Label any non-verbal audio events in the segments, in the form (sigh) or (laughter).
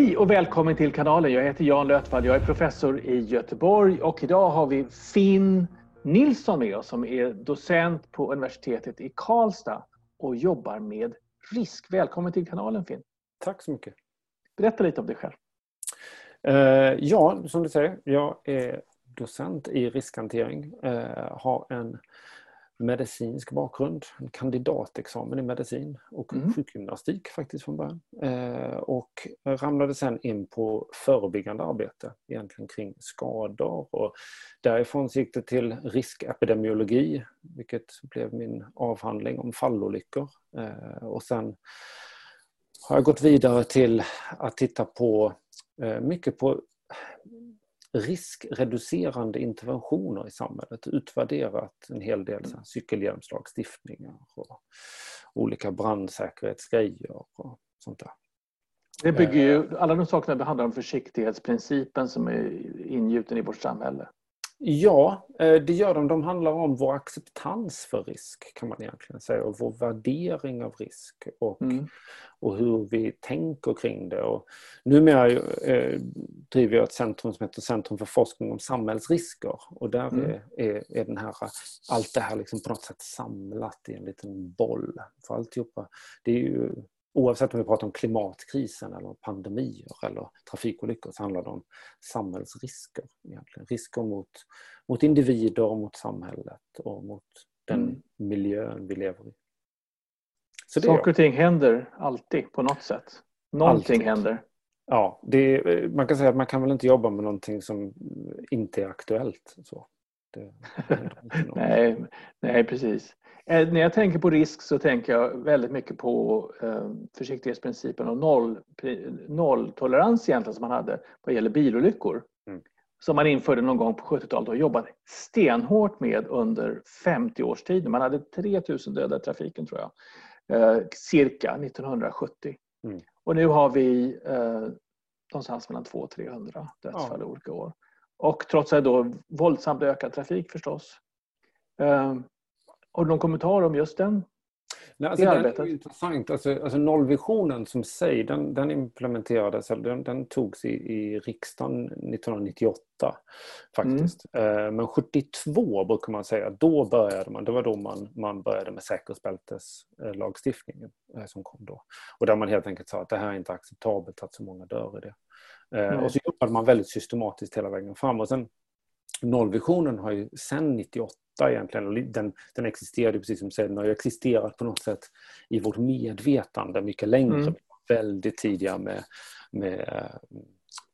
Hej och välkommen till kanalen. Jag heter Jan Lötvall. Jag är professor i Göteborg och idag har vi Finn Nilsson med oss som är docent på universitetet i Karlstad och jobbar med risk. Välkommen till kanalen Finn. Tack så mycket. Berätta lite om dig själv. Uh, ja, som du säger, jag är docent i riskhantering. Uh, har en medicinsk bakgrund, en kandidatexamen i medicin och mm. sjukgymnastik faktiskt från början. Eh, och ramlade sen in på förebyggande arbete egentligen kring skador och därifrån gick det till riskepidemiologi vilket blev min avhandling om fallolyckor. Eh, och sen har jag gått vidare till att titta på eh, mycket på riskreducerande interventioner i samhället. Utvärderat en hel del så cykelhjälmslagstiftningar och olika brandsäkerhetsgrejer och sånt där. Det bygger ju, alla de sakerna handlar om försiktighetsprincipen som är ingjuten i vårt samhälle. Ja, eh, det gör de. De handlar om vår acceptans för risk kan man egentligen säga och vår värdering av risk och, mm. och hur vi tänker kring det. Och numera eh, driver jag ett centrum som heter Centrum för forskning om samhällsrisker och där mm. är, är, är den här, allt det här liksom på något sätt samlat i en liten boll. För alltihopa, det är ju Oavsett om vi pratar om klimatkrisen eller pandemier eller trafikolyckor så handlar det om samhällsrisker. Egentligen. Risker mot, mot individer, mot samhället och mot den mm. miljön vi lever i. Så Saker och ting händer alltid på något sätt. Någonting alltid. händer. Ja, det, man kan säga att man kan väl inte jobba med någonting som inte är aktuellt. Så. Det, nej, nej, precis. Eh, när jag tänker på risk så tänker jag väldigt mycket på eh, försiktighetsprincipen och noll, nolltolerans egentligen som man hade vad gäller bilolyckor. Mm. Som man införde någon gång på 70-talet och jobbat stenhårt med under 50 års tid. Man hade 3000 döda i trafiken tror jag. Eh, cirka 1970. Mm. Och nu har vi eh, någonstans mellan 200 och 300 dödsfall ja. olika år. Och trots att då våldsamt ökad trafik förstås. Ehm, har du någon kommentar om just den? Nej, alltså, det arbetet? är intressant. Alltså, alltså nollvisionen som sig, den, den implementerades, den, den togs i, i riksdagen 1998 faktiskt. Mm. Men 72 brukar man säga, då började man, det var då man, man började med säkerhetsbälteslagstiftningen eh, som kom då. Och där man helt enkelt sa att det här är inte acceptabelt att så många dör i det. Mm. Och så jobbade man väldigt systematiskt hela vägen fram. Och sen nollvisionen har ju sen 98 egentligen, den, den existerade precis som du säger, den har ju existerat på något sätt i vårt medvetande mycket längre. Mm. Väldigt tidiga med, med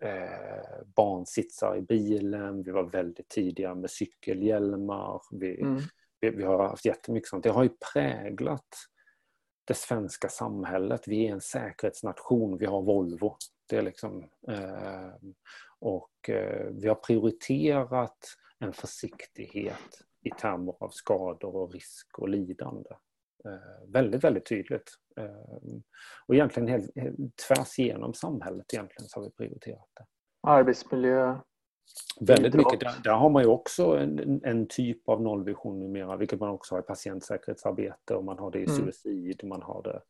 eh, barnsitsar i bilen, vi var väldigt tidiga med cykelhjälmar. Vi, mm. vi, vi, har haft jättemycket sånt. Det har ju präglat det svenska samhället. Vi är en säkerhetsnation, vi har Volvo. Det är liksom, eh, och eh, vi har prioriterat en försiktighet i termer av skador och risk och lidande. Eh, väldigt, väldigt tydligt. Eh, och egentligen helt, tvärs igenom samhället egentligen så har vi prioriterat det. Arbetsmiljö? Väldigt mycket. Där, där, har man ju också en, en, typ av nollvision numera, vilket man också har i patientsäkerhetsarbete och man har det i mm. suicid, man har det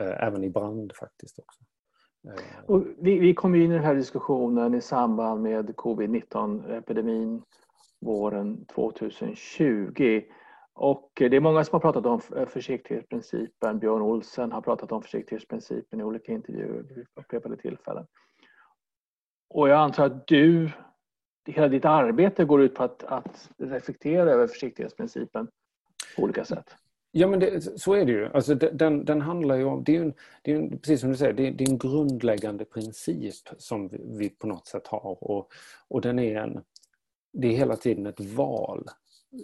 eh, även i brand faktiskt också. Och vi, vi kom in i den här diskussionen i samband med covid-19-epidemin våren 2020. Och det är många som har pratat om försiktighetsprincipen. Björn Olsen har pratat om försiktighetsprincipen i olika intervjuer vid upprepade tillfällen. Och jag antar att du, hela ditt arbete går ut på att, att reflektera över försiktighetsprincipen på olika sätt. Ja men det, så är det ju. Alltså, den, den handlar ju om, det är, en, det är en, precis som du säger, det är, det är en grundläggande princip som vi, på något sätt har. Och, och den är en, det är hela tiden ett val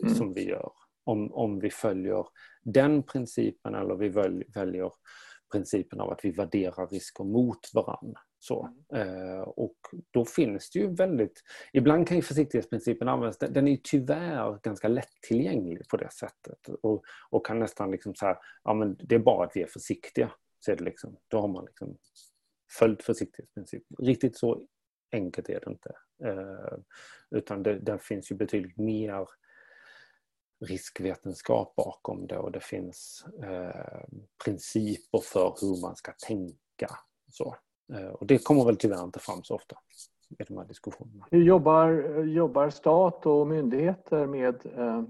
mm. som vi gör. Om, om vi följer den principen eller vi väljer principen av att vi värderar risker mot varandra. Så. Eh, och då finns det ju väldigt... Ibland kan ju försiktighetsprincipen användas, den är ju tyvärr ganska lättillgänglig på det sättet. Och, och kan nästan liksom så här, ja men det är bara att vi är försiktiga. Så är det liksom, då har man liksom följt försiktighetsprincipen. Riktigt så enkelt är det inte. Eh, utan det, där finns ju betydligt mer riskvetenskap bakom det och det finns eh, principer för hur man ska tänka. Så. Och det kommer väl tyvärr inte fram så ofta i de här diskussionerna. Hur jobbar, jobbar stat och myndigheter med eh,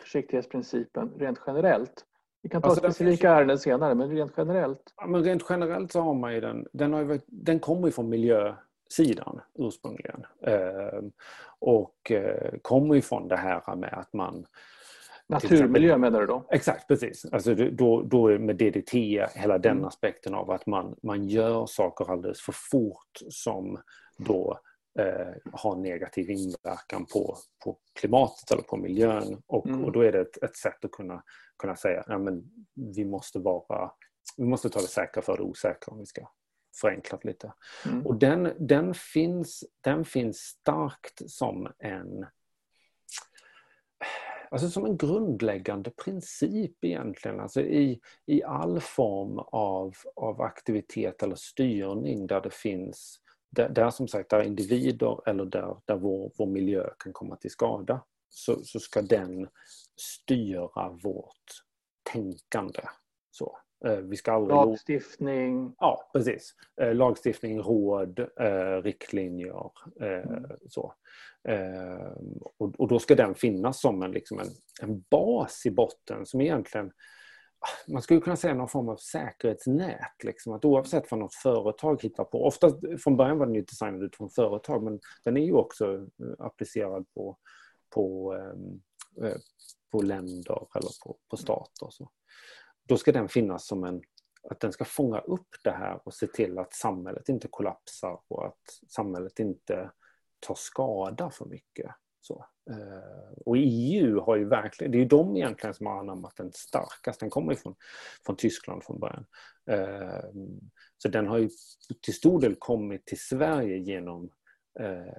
försiktighetsprincipen rent generellt? Vi kan ta alltså, specifika finns... ärenden senare, men rent generellt? Ja, men rent generellt så har man ju den, den, har ju, den kommer ju från miljösidan ursprungligen. Eh, och eh, kommer ju från det här med att man Naturmiljö menar du då? Exakt, precis. Alltså då, då med DDT, hela den mm. aspekten av att man, man gör saker alldeles för fort som då eh, har negativ inverkan på, på klimatet eller på miljön. Och, mm. och då är det ett, ett, sätt att kunna, kunna säga att ja, vi måste vara vi måste ta det säkra för det osäkra om vi ska förenklat lite. Mm. Och den, den, finns, den finns starkt som en alltså som en grundläggande princip egentligen. Alltså i, i all form av, av aktivitet eller styrning där det finns där, där som sagt där individer eller där, där vår, vår miljö kan komma till skada så, så ska den styra vårt tänkande. Så. Eh, vi ska aldrig... Lagstiftning? Ja, precis. Eh, lagstiftning, råd, eh, riktlinjer. Mm. Så. Och då ska den finnas som en, liksom en, en bas i botten som egentligen man skulle kunna säga någon form av säkerhetsnät. Liksom. Att oavsett vad något företag hittar på. Ofta från början var den ju designad utifrån företag men den är ju också applicerad på, på, på länder eller på, på stater. Så då ska den finnas som en att den ska fånga upp det här och se till att samhället inte kollapsar och att samhället inte tar skada för mycket. Så. Eh, och EU har ju verkligen, det är ju de egentligen som har anammat den starkast, den kommer ju från, från Tyskland från början. Eh, så den har ju till stor del kommit till Sverige genom eh,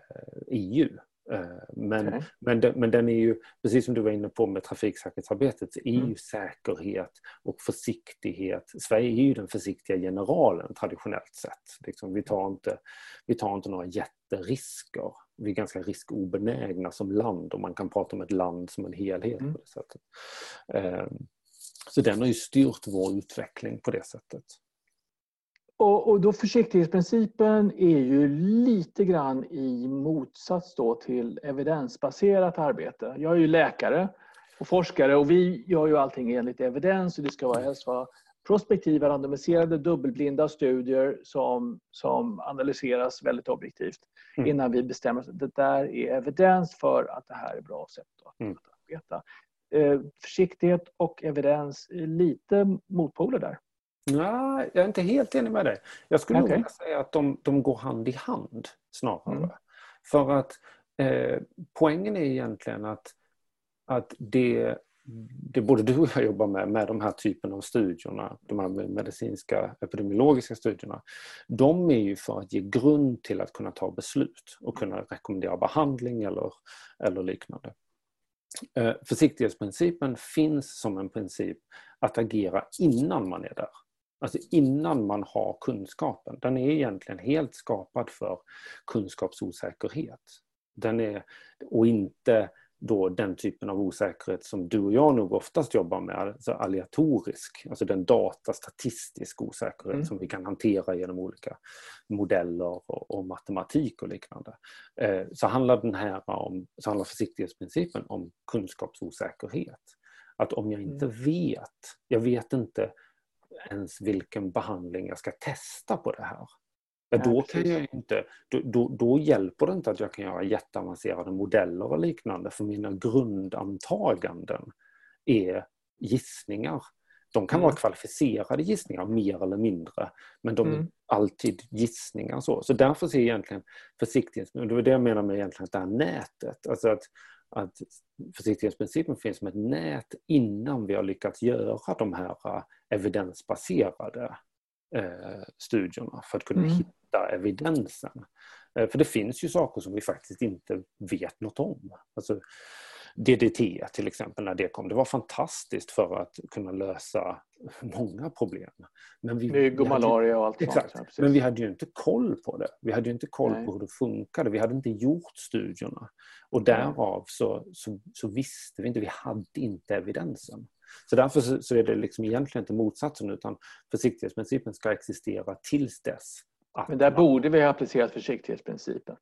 EU. Eh, Eh, men, okay. men, den, men den är ju, precis som du var inne på med trafiksäkerhetsarbetet, så är ju mm. säkerhet och försiktighet, Sverige är ju den försiktiga generalen traditionellt sett. Liksom, vi, tar inte, vi tar inte några jätterisker. Vi är ganska riskobenägna som land och man kan prata om ett land som en helhet mm. på det sättet. Ehm, så den har ju styrt vår utveckling på det sättet. Och, och, då försiktighetsprincipen är ju lite grann i motsats då till evidensbaserat arbete. Jag är ju läkare och forskare och vi gör ju allting enligt evidens och det ska vara helst vara prospektiva, randomiserade, dubbelblinda studier som, som analyseras väldigt objektivt mm. innan vi bestämmer att det där är evidens för att det här är bra sätt att mm. arbeta. Eh, försiktighet och evidens är lite motpoler där. Nej, jag är inte helt enig med dig. Jag skulle okay. nog säga att de, de går hand i hand snarare. Mm. För att eh, poängen är egentligen att, att det, det både du och jag jobbar med, med de här typen av studierna, de här medicinska epidemiologiska studierna, de är ju för att ge grund till att kunna ta beslut och kunna rekommendera behandling eller, eller liknande. Eh, försiktighetsprincipen finns som en princip att agera innan man är där. Alltså innan man har kunskapen. Den är egentligen helt skapad för kunskapsosäkerhet. Den är, och inte då den typen av osäkerhet som du och jag nog oftast jobbar med, alltså aleatorisk, alltså den datastatistisk osäkerhet mm. som vi kan hantera genom olika modeller och, och matematik och liknande. Eh, så handlar den här om, så handlar försiktighetsprincipen om kunskapsosäkerhet. Att om jag inte mm. vet, jag vet inte ens vilken behandling jag ska testa på det här. Ja, då, kan jag inte, då, då, då, hjälper det inte att jag kan göra jätteavancerade modeller och liknande för mina grundantaganden är gissningar. De kan mm. vara kvalificerade gissningar, mer eller mindre, men de mm. är alltid gissningar. Så, så därför ser jag egentligen försiktighet, och det är det jag menar med egentligen det här nätet. Alltså att att försiktighetsprincipen finns som ett nät innan vi har lyckats göra de här evidensbaserade eh, studierna för att kunna mm. hitta evidensen. Eh, för det finns ju saker som vi faktiskt inte vet något om. Alltså, DDT till exempel när det kom. Det var fantastiskt för att kunna lösa många problem. Men vi, Mygg och malaria och allt exakt, sånt. Men vi hade ju inte koll på det. Vi hade ju inte koll Nej. på hur det funkade. Vi hade inte gjort studierna. Och därav så, så, så visste vi inte, vi hade inte evidensen. Så därför så, är det liksom egentligen inte motsatsen utan försiktighetsprincipen ska existera tills dess. Men där man... borde vi ha applicerat försiktighetsprincipen.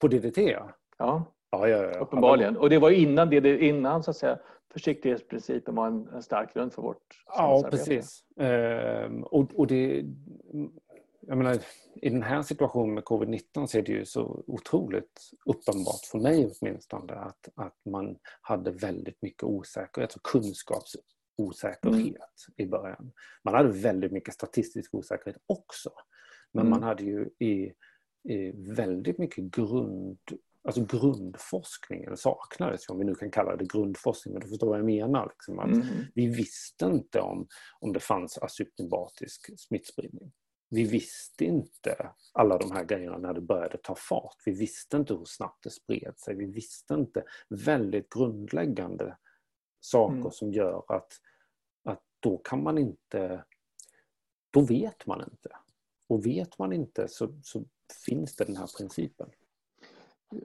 På DDT ja. Ja. Ja, ja, ja. Uppenbarligen. Och det var innan, det, innan så att säga, försiktighetsprincipen var en, en stark grund för vårt Ja, precis. Ehm, och, och det, jag menar, I den här situationen med covid-19 så är det ju så otroligt uppenbart för mig åtminstone att, att man hade väldigt mycket osäkerhet, alltså kunskapsosäkerhet mm. i början. Man hade väldigt mycket statistisk osäkerhet också. Men mm. man hade ju i, i väldigt mycket grund alltså grundforskningen saknades, om vi nu kan kalla det grundforskning, men du förstår vad jag menar. Liksom, att mm. Vi visste inte om, om det fanns asymptomatisk smittspridning. Vi visste inte alla de här grejerna när det började ta fart. Vi visste inte hur snabbt det spred sig. Vi visste inte väldigt grundläggande saker mm. som gör att, att då kan man inte... Då vet man inte. Och vet man inte så, så finns det den här principen.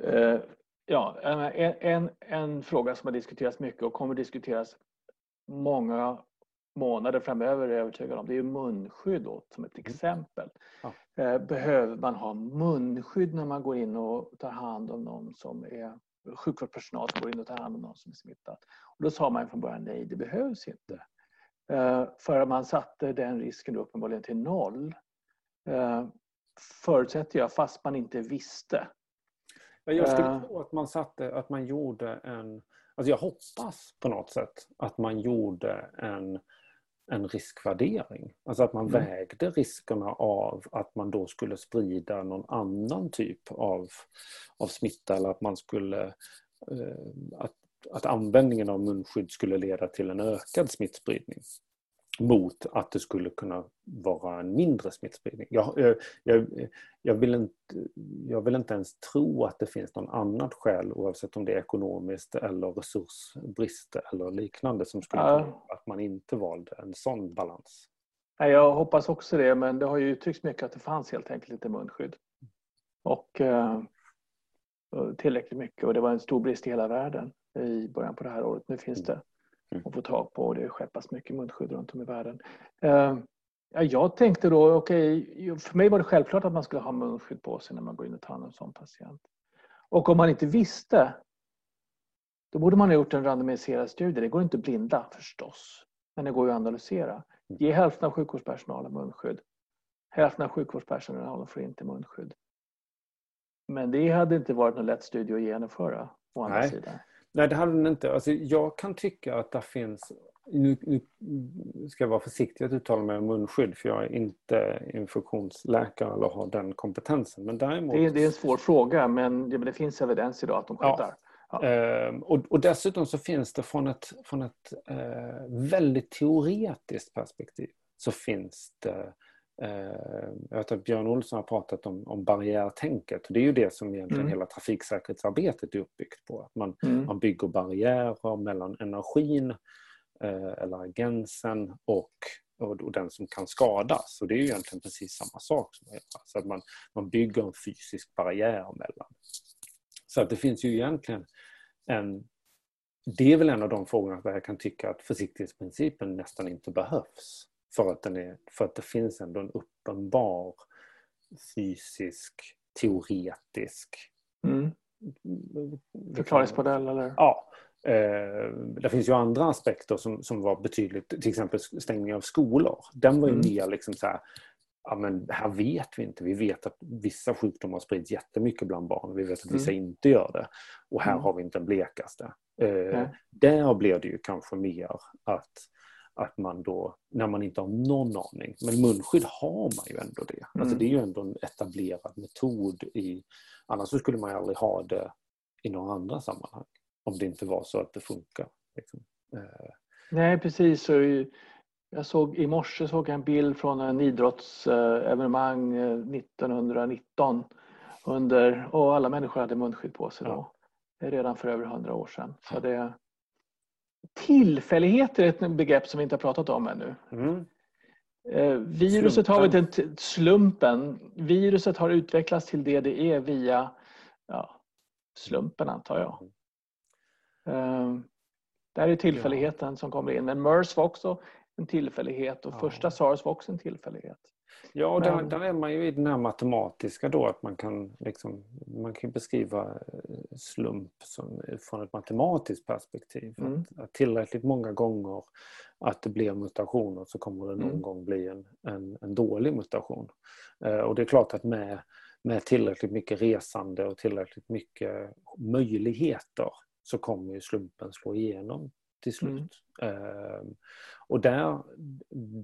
Eh, ja, en, en, en, fråga som har diskuterats mycket och kommer diskuteras många månader framöver är jag övertygad om. Det är munskydd då, som ett mm. exempel. Ja. Eh, behöver man ha munskydd när man går in och tar hand om någon som är sjukvårdspersonal som går in och tar hand om någon som är smittad? Och då sa man från början nej, det behövs inte. Eh, för man satte den risken uppenbarligen till noll. Förutsätter jag, fast man inte visste. Jag skulle tro att man satte, att man gjorde en... Alltså jag hoppas på något sätt att man gjorde en, en riskvärdering. Alltså att man mm. vägde riskerna av att man då skulle sprida någon annan typ av, av smitta eller att man skulle... Eh, att, att användningen av munskydd skulle leda till en ökad smittspridning mot att det skulle kunna vara en mindre smittspridning. Jag, jag, jag, vill inte, jag vill inte ens tro att det finns någon annat skäl oavsett om det är ekonomiskt eller resursbrist eller liknande som skulle ja. att man inte valde en sån balans. Jag hoppas också det men det har ju uttryckts mycket att det fanns helt enkelt inte munskydd. Och eh, tillräckligt mycket och det var en stor brist i hela världen i början på det här året. Nu finns mm. det mm. få tag på och det skeppas mycket munskydd runt om i världen. Eh, jag tänkte då, okej, okay, för mig var det självklart att man skulle ha munskydd på sig när man går in och tar hand om en sån patient. Och om man inte visste, då borde man ha gjort en randomiserad studie. Det går inte att blinda förstås, men det går ju att analysera. Ge hälften av sjukvårdspersonalen munskydd. Hälften av sjukvårdspersonalen får inte munskydd. Men det hade inte varit någon lätt studie att genomföra, å andra Nej. sidan. Nej, det hade den inte. Alltså, jag kan tycka att det finns... Nu, nu ska jag vara försiktig att uttala mig om munskydd för jag är inte infektionsläkare eller har den kompetensen. Men däremot... det, är, det är en svår fråga men det, det finns evidens idag att de skyddar. Ja. Ehm, och, och, dessutom så finns det från ett, från ett eh, väldigt teoretiskt perspektiv så finns det jag vet att Björn Olsson har pratat om, om barriärtänket. Det är ju det som egentligen mm. hela trafiksäkerhetsarbetet är uppbyggt på. Att man, mm. man bygger barriärer mellan energin eh, eller agensen och, och, och, den som kan skadas. Och det är ju egentligen precis samma sak. Som så att man, man bygger en fysisk barriär mellan. Så att det finns ju egentligen en... Det är väl en av de frågorna där jag kan tycka att försiktighetsprincipen nästan inte behövs. För att, den är, för att det finns ändå en uppenbar fysisk, teoretisk... Mm. Förklaringsmodell eller? Ja. Eh, det finns ju andra aspekter som, som var betydligt, till exempel stängning av skolor. Den var ju mm. mer liksom så här, ja men här vet vi inte. Vi vet att vissa sjukdomar sprids jättemycket bland barn. Vi vet att vissa mm. inte gör det. Och här mm. har vi inte den blekaste. Eh, där blir det ju kanske mer att att man då, när man inte har någon aning, men munskydd har man ju ändå det. Alltså, mm. Alltså det är ju ändå en etablerad metod i, annars så skulle man ju aldrig ha det i några andra sammanhang. Om det inte var så att det funkar. Liksom. Eh. Nej precis. Jag såg, I morse såg jag en bild från en idrottsevenemang 1919 eh, under, och alla människor hade munskydd på sig då. redan för över hundra år sedan. Så det, tillfällighet är ett begrepp som vi inte har pratat om ännu. Mm. Eh, viruset slumpen. har varit en slumpen. Viruset har utvecklats till det det är via ja, slumpen antar jag. Eh, där är tillfälligheten ja. som kommer in. Men MERS var också en tillfällighet och ja. första SARS var också en tillfällighet. Ja, och där, där, är man ju i den här matematiska då att man kan, liksom, man kan beskriva eh, slump som, från ett matematiskt perspektiv. Mm. Att, att, tillräckligt många gånger att det blir mutationer så kommer det någon mm. gång bli en, en, en dålig mutation. Eh, och det är klart att med, med tillräckligt mycket resande och tillräckligt mycket möjligheter så kommer ju slumpen slå igenom till slut. Mm. Eh, och där,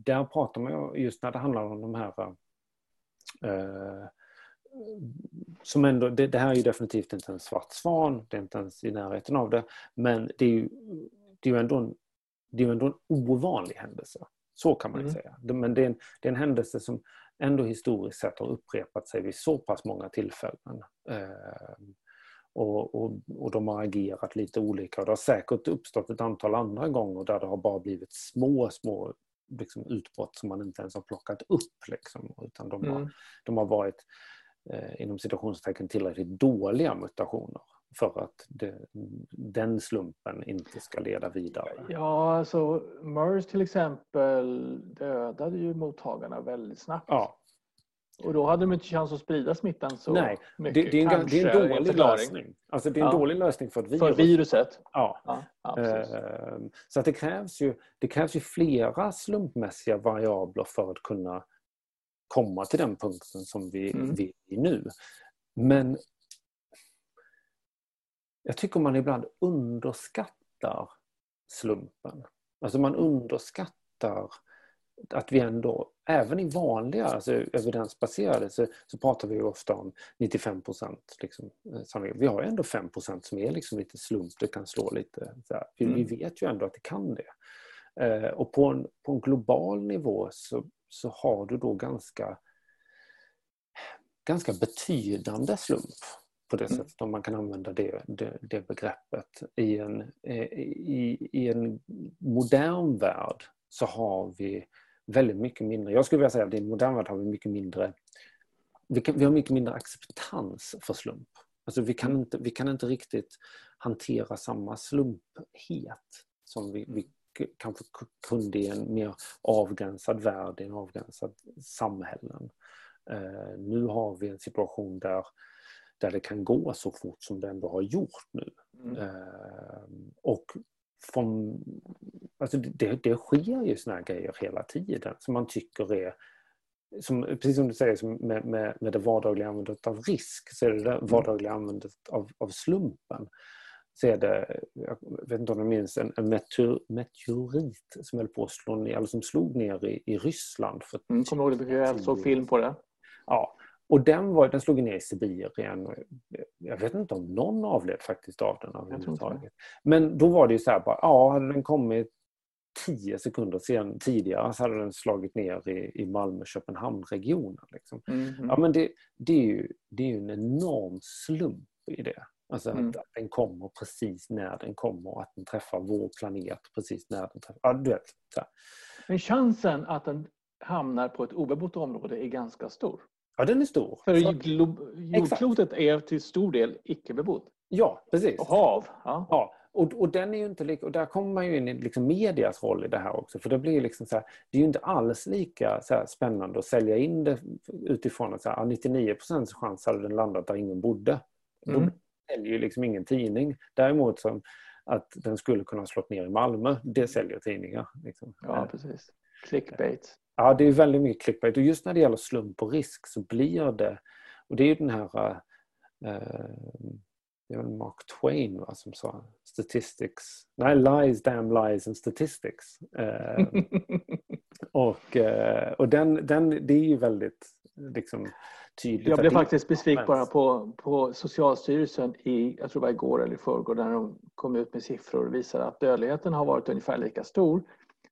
där pratar man just när det handlar om de här eh, som ändå, det, det, här är ju definitivt inte en svart svan, det är inte ens i närheten av det, men det är ju, det är ju ändå, en, det är ändå en ovanlig händelse. Så kan man mm. säga. Men det är, en, det är en händelse som ändå historiskt sett har upprepat sig vid så pass många tillfällen. Eh, och, och, och, de har agerat lite olika. Och det har säkert uppstått ett antal andra gånger där det har bara blivit små, små liksom, utbrott som man inte ens har plockat upp. Liksom, utan de, mm. har, de har varit eh, inom citationstecken tillräckligt dåliga mutationer för att det, den slumpen inte ska leda vidare. Ja, alltså MERS till exempel dödade ju mottagarna väldigt snabbt. Ja. Och då hade de inte chans att sprida smittan så Nej, mycket. Det, det, är, en, det är en dålig lösning. Alltså det är en ja. dålig lösning för virus. För viruset? Ja. ja, ja ehm, så att det, krävs ju, det krävs ju flera slumpmässiga variabler för att kunna komma till den punkten som vi, mm. vi är nu. Men jag tycker man ibland underskattar slumpen. Alltså man underskattar att vi ändå, även i vanliga, alltså evidensbaserade, så, så pratar vi ofta om 95 procent. Liksom, vi har ändå 5 procent som är liksom lite slump, det kan slå lite. Vi, mm. vi, vet ju ändå att det kan det. Eh, och på en, på en global nivå så, så har du då ganska, ganska betydande slump på det mm. sättet, om man kan använda det, det, det begreppet. I en, i, I en modern värld så har vi väldigt mycket mindre. Jag skulle vilja säga att i en modern värld har vi mycket mindre vi, kan, vi har mycket mindre acceptans för slump. Alltså vi, kan inte, vi kan inte riktigt hantera samma slumphet som vi, vi kanske kunde i en mer avgränsad värld, i en avgränsad samhällen. Uh, nu har vi en situation där, där det kan gå så fort som det ändå har gjort nu. Mm. Uh, och från, alltså det, det sker ju såna här grejer hela tiden som man tycker är som, precis som du säger med, med, med det vardagliga användandet av risk så är det det mm. vardagliga användandet av, av slumpen så är det, jag vet inte om du minns, en, en meteor, meteorit som höll på att slå ner, eller som slog ner i, i Ryssland. För mm, kommer ihåg det? Jag såg film på det. Ja, och den, var, den slog ner i Sibirien. Jag vet inte om någon avled faktiskt av den överhuvudtaget. Men då var det ju så här, bara, ja, hade den kommit tio sekunder sen, tidigare så hade den slagit ner i, i Malmö-Köpenhamn-regionen. Liksom. Mm. Ja, men det, det, är ju, det är ju en enorm slump i det. Alltså mm. att, att, den kommer precis när den kommer att den träffar vår planet precis när den träffar... Ja, du vet. Men chansen att den hamnar på ett obebott område är ganska stor. Ja, den är stor. För jordklotet är till stor del icke bebott. Ja, precis. Och hav. Ja. ja. Och, och, den är ju inte lika, och där kommer man ju in i liksom medias roll i det här också. För det blir liksom så här, det är ju inte alls lika spännande att sälja in det utifrån att så här, 99% chans hade den landat där ingen bodde. Mm. Då säljer ju liksom ingen tidning. Däremot som att den skulle kunna slått ner i Malmö, det säljer tidningar. Liksom. Ja, precis. Clickbait. Ja, det är väldigt mycket clickbait. Och just när det gäller slump och risk så blir det... Och det är ju den här... Uh, det var Mark Twain va, som sa statistics. Nej, lies, damn lies and statistics. Uh, (laughs) och uh, och den, den, det är ju väldigt liksom, tydligt. Jag blev faktiskt besviken bara på, på Socialstyrelsen i, jag tror det var igår eller i förrgår, när de kom ut med siffror och visade att dödligheten har varit ungefär lika stor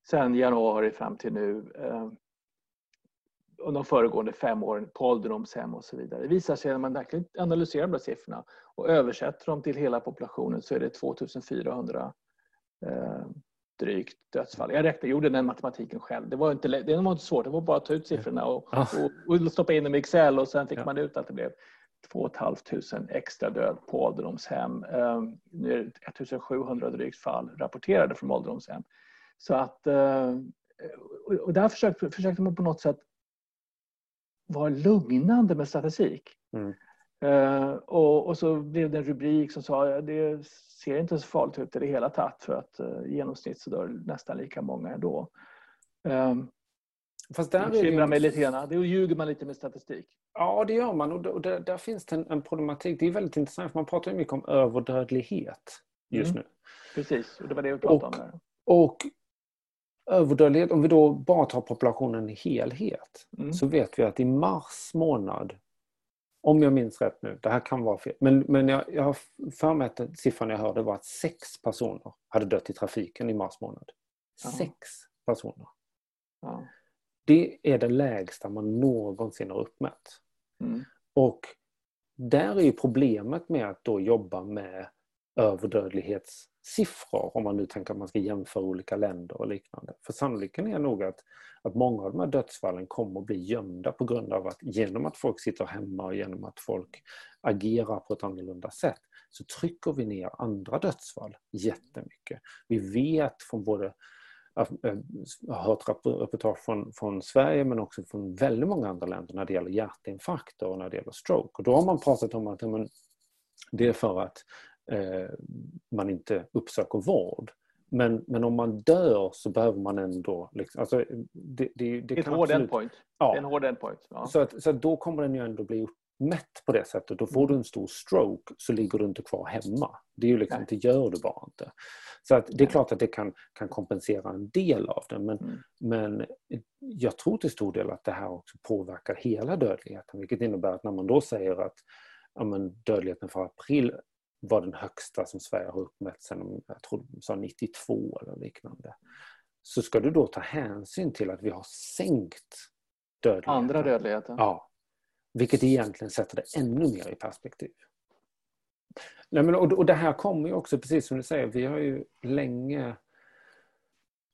sedan januari fram till nu. Eh, de föregående fem åren på ålderdomshem och så vidare. Det visar sig när man verkligen analyserar de siffrorna och översätter dem till hela populationen så är det 2400 eh, drygt dödsfall. Jag räknade, gjorde den matematiken själv. Det var inte, det var inte svårt, det var bara att ta ut siffrorna och, och, och stoppa in dem i Excel och sen fick ja. man ut att det blev 2 500 extra död på ålderdomshem. Um, nu är det 1700 drygt fall rapporterade från ålderdomshem. Så att, uh, och där försökte, försökte man på något sätt vara lugnande med statistik. Mm. Uh, och, och, så blev det en rubrik som sa att det ser inte så farligt ut i det hela tatt för att uh, i genomsnitt så dör nästan lika många ändå. Um, Fast där det bekymrar mig lite grann. Då ljuger man lite med statistik. Ja, det gör man. Och där, där finns det en, en, problematik. Det är väldigt intressant, för man pratar ju mycket om överdödlighet just mm. nu. Precis, och det var det vi pratade och, om. Där. Och överdödlighet, om vi då bara tar populationen i helhet, mm. så vet vi att i mars månad, om jag minns rätt nu, det här kan vara fel, men, men jag, jag har för mig att siffran jag hörde var att sex personer hade dött i trafiken i mars månad. Aha. Sex personer. Ja. Det är det lägsta man någonsin har uppmätt. Mm. Och där är ju problemet med att då jobba med siffror om man nu tänker att man ska jämföra olika länder och liknande. För sannolikheten är nog att, att många av de här dödsfallen kommer att bli gömda på grund av att genom att folk sitter hemma och genom att folk agerar på ett annorlunda sätt så trycker vi ner andra dödsfall jättemycket. Vi vet från både jag har hört reportage från, från Sverige men också från väldigt många andra länder när det gäller hjärtinfarkter och när det gäller stroke. Och då har man pratat om att men, det är för att eh, man inte uppsöker vård. Men, men om man dör så behöver man ändå... Liksom, alltså, det, det, det, en hård endpoint. Ja. Det är en hård endpoint. Ja. Så, att, så att då kommer den ju ändå bli mätt på det sättet. Då får mm. du en stor stroke så ligger du inte kvar hemma. Det, är ju liksom, det gör du bara inte. Så att det är klart att det kan, kan kompensera en del av det men, mm. men jag tror till stor del att det här också påverkar hela dödligheten vilket innebär att när man då säger att ja, men dödligheten för april var den högsta som Sverige har uppmätt sedan jag tror, sa 92 eller liknande. Så ska du då ta hänsyn till att vi har sänkt dödligheten. Andra dödligheten? Ja. Vilket egentligen sätter det ännu mer i perspektiv. Nej, men, och, och det här kommer ju också, precis som du säger, vi har ju länge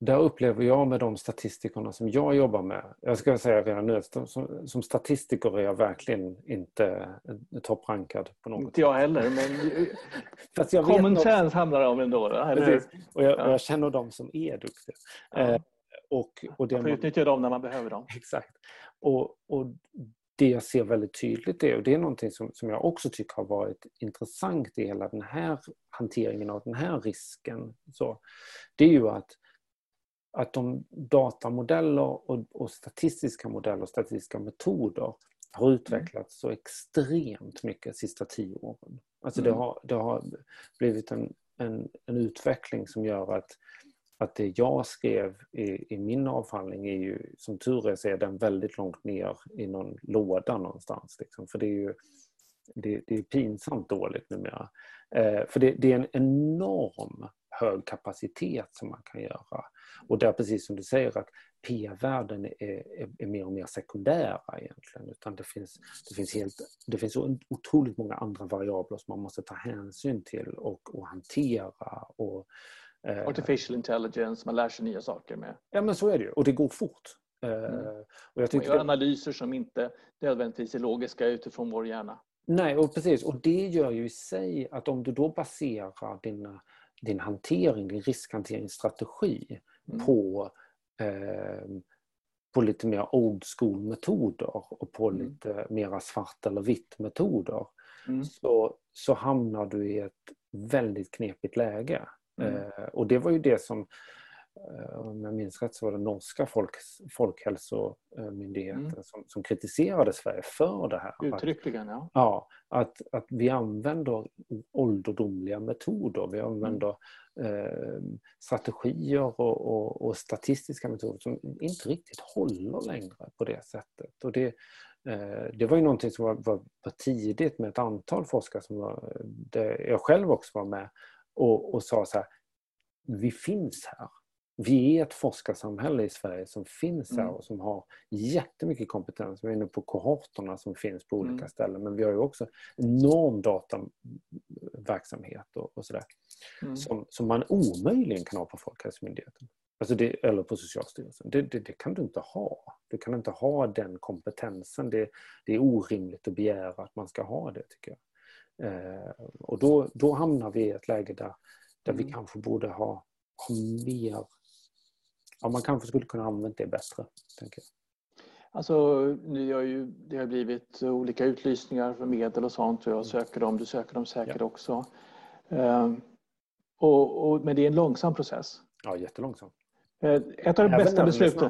där upplever jag med de statistikerna som jag jobbar med, jag ska säga redan nu som, som statistiker är jag verkligen inte topprankad på något Inte jag heller, men (laughs) Fast jag common sense handlar det om ändå. Precis. Och jag, ja. jag, känner dem som är duktiga. Ja. Eh, och, och det man får utnyttja dem när man behöver dem. (laughs) Exakt. Och, och det jag ser väldigt tydligt är, och det är någonting som, som jag också tycker har varit intressant i hela den här hanteringen av den här risken, så, det är ju att, att de datamodeller och, och statistiska modeller och statistiska metoder har mm. utvecklats så extremt mycket de sista tio åren. Alltså det, mm. har, det har blivit en, en, en utveckling som gör att att det jag skrev i, i, min avhandling är ju, som tur är, så är den väldigt långt ner i någon låda någonstans. Liksom. För det är ju det, det är pinsamt dåligt numera. Eh, för det, det är en enorm hög kapacitet som man kan göra. Och där precis som du säger att p-värden är, är, är, mer och mer sekundära egentligen. Utan det finns, det finns, helt, det finns otroligt många andra variabler som man måste ta hänsyn till och, och hantera. Och, Eh, Artificial intelligence, man lär sig nya saker med. Ja men så är det ju och det går fort. Mm. Och jag man gör det... analyser som inte nödvändigtvis är logiska utifrån vår hjärna. Nej, och precis. Och det gör ju i sig att om du då baserar din, din hantering, din riskhanteringsstrategi mm. på, eh, på lite mer old school-metoder och på mm. lite mera svart eller vitt metoder mm. så, så hamnar du i ett väldigt knepigt läge. Mm. Eh, och det var ju det som, om jag minns rätt så var det norska folk, folkhälsomyndigheten mm. som, som kritiserade Sverige för det här. Uttryckligen ja. Ja, att, att vi använder ålderdomliga metoder. Vi använder eh, strategier och, och, och, statistiska metoder som inte riktigt håller längre på det sättet. Och det, eh, det var ju någonting som var, var, var, tidigt med ett antal forskare som var, jag själv också var med och, och sa så här, vi finns här. Vi är ett forskarsamhälle i Sverige som finns här mm. och som har jättemycket kompetens. Vi är inne på kohorterna som finns på olika mm. ställen men vi har ju också enorm dataverksamhet och, och sådär. Mm. Som, som man omöjligen kan ha på Folkhälsomyndigheten. Alltså det, eller på Socialstyrelsen. Det, det, det, kan du inte ha. Du kan inte ha den kompetensen. Det, är orimligt att begära att man ska ha det tycker jag. Eh, och då, då hamnar vi i ett läge där, där vi mm. kanske borde ha, ha mer... Ja, man kanske skulle kunna använda det bättre. Tänker jag. Alltså, nu har ju, det har blivit olika utlysningar för medel och sånt och jag mm. söker dem, du söker dem säkert ja. också. Eh, och, och, men det är en långsam process. Ja, jättelångsam. Eh, ett av de bästa besluten,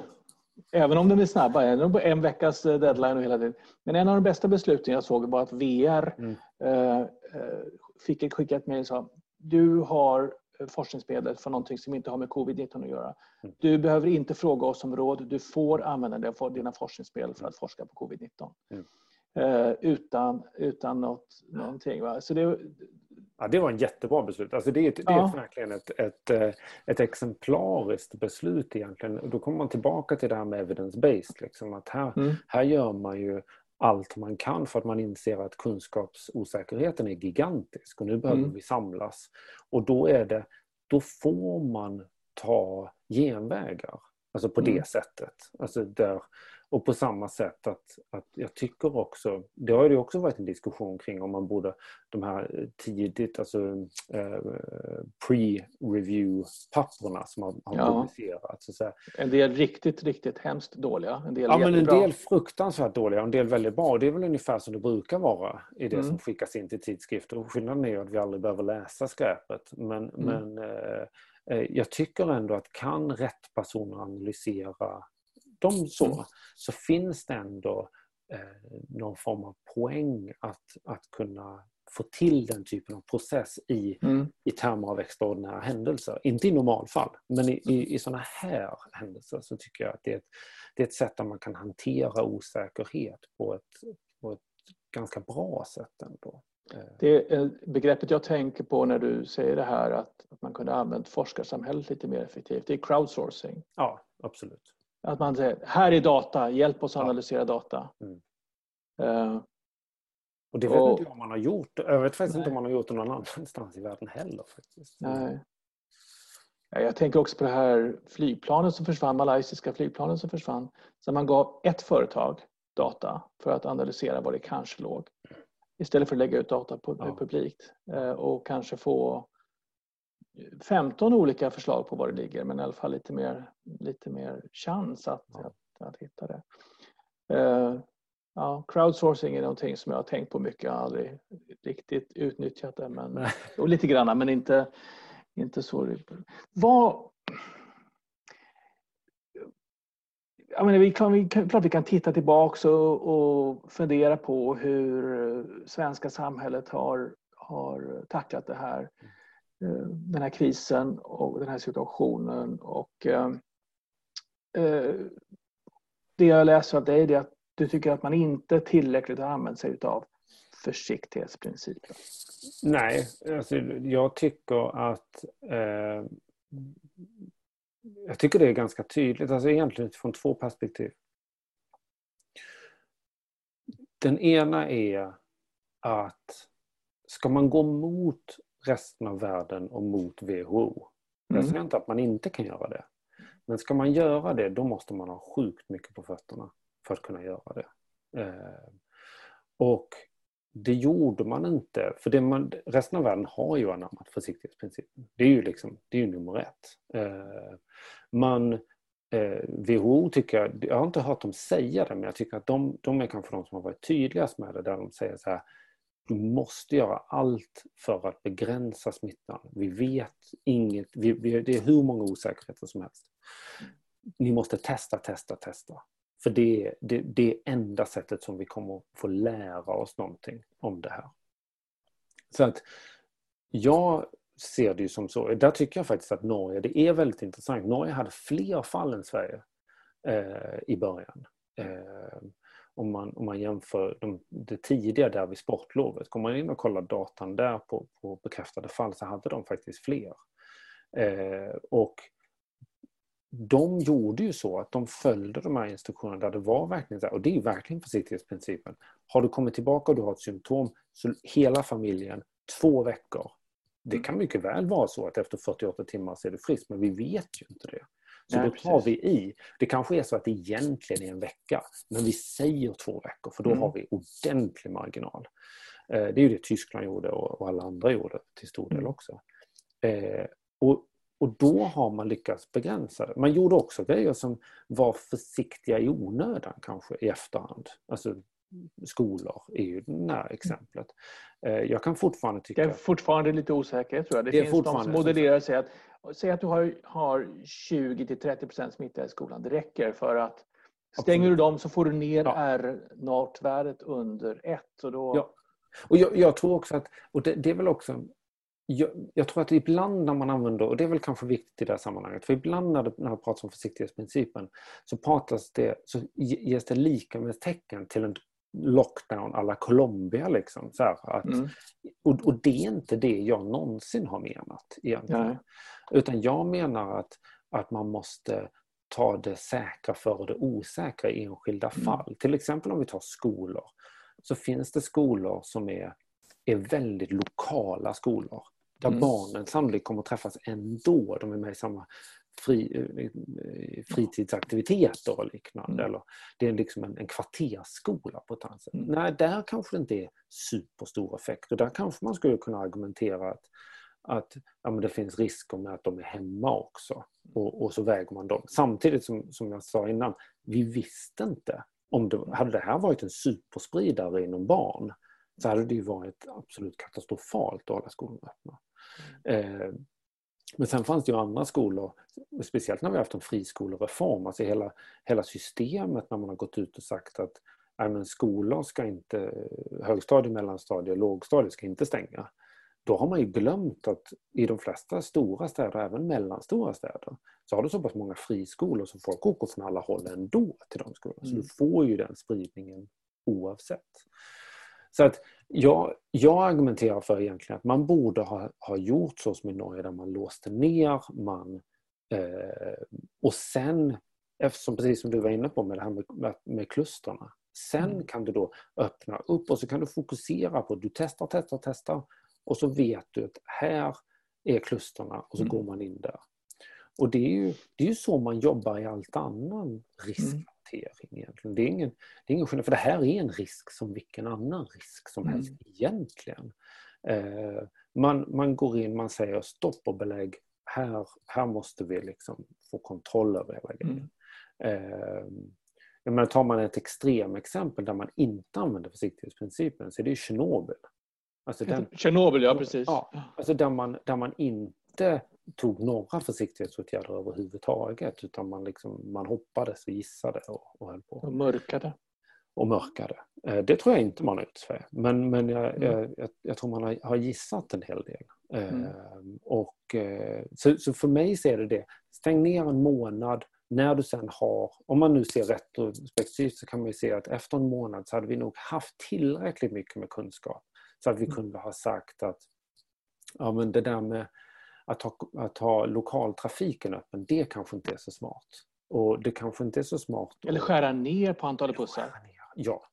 även om de är snabba, en veckas eh, deadline och hela tiden. Men en av de bästa besluten jag såg var att VR mm. eh, fick ett skickat mejl och sa du har forskningsmedel för någonting som inte har med covid-19 att göra. Mm. Du behöver inte fråga oss om råd, du får använda dina forskningsmedel för att forska på covid-19. Mm. Eh, utan, utan något, någonting. Va? Så det, Ja, det var en jättebra beslut. Alltså det, är, det är ja. verkligen ett, ett, eh, ett exemplariskt beslut egentligen. Då kommer man tillbaka till det här med evidence-based. Liksom, att här, mm. här gör man ju allt man kan för att man inser att kunskapsosäkerheten är gigantisk och nu behöver mm. vi samlas. Och då är det, då får man ta genvägar. Alltså på mm. det sättet. Alltså där, och på samma sätt att, att jag tycker också, det har ju också varit en diskussion kring om man borde, de här tidigt, alltså eh, pre-review-papperna som har, har ja. publicerats. Så en del riktigt, riktigt hemskt dåliga. En del ja, men en del fruktansvärt dåliga och en del väldigt bra. Det är väl ungefär som det brukar vara i det mm. som skickas in till tidskrifter. Skillnaden är ju att vi aldrig behöver läsa skräpet. Men, mm. men eh, eh jag tycker ändå att kan rätt personer analysera dem så, mm. så finns det ändå eh, någon form av poäng att, att kunna få till den typen av process i, mm. i termer av extraordinära händelser. Inte i normalfall, men i, i, i sådana här händelser så tycker jag att det är, ett, det är ett sätt där man kan hantera osäkerhet på ett, på ett ganska bra sätt ändå. Eh. Det är begreppet jag tänker på när du säger det här att, att man kunde använt forskarsamhället lite mer effektivt. Det är crowdsourcing. Ja, absolut. Att man säger, här är data, hjälp oss att analysera data. Mm. Uh, och det vet och, inte jag om man har gjort. Jag vet faktiskt nej. inte om man har gjort det någon annanstans i världen heller. Faktiskt. Nej. Jag tänker också på det här flygplanet som försvann, malaysiska flygplanet som försvann. Så man gav ett företag data för att analysera var det kanske låg. Istället för att lägga ut data på, ja. publikt eh, och kanske få 15 olika förslag på var det ligger men i alla fall lite mer, lite mer chans att, ja. att, att, hitta det. Uh, ja, crowdsourcing är någonting som jag har tänkt på mycket. Jag har aldrig riktigt utnyttjat det. Men, och lite grann men inte, inte så. Vad, jag menar, vi kan, vi kan, klart vi kan titta tillbaka och, och fundera på hur svenska samhället har, har tacklat det här. Eh, den här krisen och den här situationen. Och, eh, eh det jag läser av dig är att du tycker att man inte tillräckligt har använt sig av försiktighetsprincipen. Nej, alltså jag tycker att eh, jag tycker det är ganska tydligt, alltså egentligen från två perspektiv. Den ena är att ska man gå mot resten av världen och mot WHO. Jag mm. säger inte att man inte kan göra det. Men ska man göra det då måste man ha sjukt mycket på fötterna för att kunna göra det. Eh, och det gjorde man inte, för det man, resten av världen har ju anammat försiktighetsprincipen. Det är ju liksom, det är ju nummer ett. Eh, man, eh, WHO tycker jag, jag har inte hört dem säga det, men jag tycker att de, de är kanske de som har varit tydligast med det, där de säger så här du måste göra allt för att begränsa smittan. Vi vet inget, vi, vi, det är hur många osäkerheter som helst. Ni måste testa, testa, testa. För det är det, det enda sättet som vi kommer att få lära oss någonting om det här. Så att jag ser det ju som så, där tycker jag faktiskt att Norge, det är väldigt intressant. Norge hade fler fall än Sverige eh, i början. Eh, om man, om man jämför de, det tidiga där vid sportlovet. Kommer man in och kollar datan där på, på bekräftade fall så hade de faktiskt fler. Eh, och de gjorde ju så att de följde de här instruktionerna där det var verkligen så här, och det är verkligen försiktighetsprincipen. Har du kommit tillbaka och du har ett symptom, så hela familjen, två veckor. Det kan mycket väl vara så att efter 48 timmar så är du frisk, men vi vet ju inte det. Så Nej, då tar precis. vi i. Det kanske är så att det egentligen är en vecka, men vi säger två veckor för då mm. har vi ordentlig marginal. Eh, det är ju det Tyskland gjorde och alla andra gjorde till stor del mm. också. Eh, och och då har man lyckats begränsa det. Man gjorde också grejer som var försiktiga i onödan kanske i efterhand. Alltså skolor är ju det här exemplet. Eh, jag kan fortfarande tycka... Det är fortfarande lite osäkerhet tror jag. Det, det finns de som modellerar sig att Säg att du har, har 20-30% smitta i skolan. Det räcker för att stänger du dem så får du ner ja. R-NAT-värdet under 1. Och då... ja. och jag, jag, tror också att, och det, det är väl också jag, jag, tror att ibland när man använder, och det är väl kanske viktigt i det här sammanhanget, för ibland när det, när det pratas om försiktighetsprincipen så pratas det, så ges det lika med tecken till en lockdown alla Colombia. Liksom, så att, mm. och, och, det är inte det jag någonsin har menat egentligen. Nej. Utan jag menar att, att man måste ta det säkra för det osäkra i enskilda mm. fall. Till exempel om vi tar skolor. Så finns det skolor som är, är väldigt lokala skolor. Där mm. barnen sannolikt kommer att träffas ändå. De är med i samma fri, eh, fritidsaktiviteter och liknande. Mm. Eller det är liksom en, en kvartersskola på ett annat sätt. Mm. Nej, där kanske det inte är superstor effekt. Och där kanske man skulle kunna argumentera att, att ja, men det finns risker med att de är hemma också. Och, och så väger man dem. Samtidigt som, som jag sa innan, vi visste inte. Om det, hade det här varit en superspridare inom barn så hade det ju varit absolut katastrofalt att hålla skolorna öppna. Eh, men sen fanns det ju andra skolor, speciellt när vi haft en friskolereform, alltså hela, hela systemet när man har gått ut och sagt att nej, men skolor ska inte, högstadie, mellanstadie och lågstadie ska inte stänga. Då har man ju glömt att i de flesta stora städer, även mellanstora städer, så har du så pass många friskolor som folk åker från alla håll ändå till de skolorna. Så du mm. får ju den spridningen oavsett. Så att jag, jag argumenterar för egentligen att man borde ha, ha gjort så som i Norge där man låste ner, man eh, och sen, eftersom precis som du var inne på med det här med, med, med klusterna, sen mm. kan du då öppna upp och så kan du fokusera på, du testar, testar, testar och så vet du att här är klusterna och så mm. går man in där. Och det är ju, det är ju så man jobbar i allt annan risk. Mm egentligen. Det är ingen, det är ingen skillnad, för det här är en risk som vilken annan risk som helst mm. egentligen. Eh, man, man går in, man säger stopp och belägg. Här, här måste vi liksom få kontroll över hela grejen. Mm. Eh, menar, tar man ett extremexempel där man inte använder försiktighetsprincipen så är det Tjernobyl. Alltså den, Tjernobyl, ja precis. Ja, alltså där man, där man inte tog några försiktighetsåtgärder överhuvudtaget utan man, liksom, man hoppades och gissade och, och höll på. Och mörkade. Och mörkade. Eh, det tror jag inte man har gjort för. Men, men jag, mm. jag, jag, tror man har, har, gissat en hel del. Mm. Ehm, och, eh, så, så för mig så är det det. Stäng ner en månad. När du sen har, om man nu ser retrospektivt så kan man ju se att efter en månad så hade vi nog haft tillräckligt mycket med kunskap. Så att vi mm. kunde ha sagt att ja, men det där med att ha, att ha lokaltrafiken öppen, det kanske inte är så smart. Och det kanske inte är så smart. Eller skära ner på antalet bussar. Ja,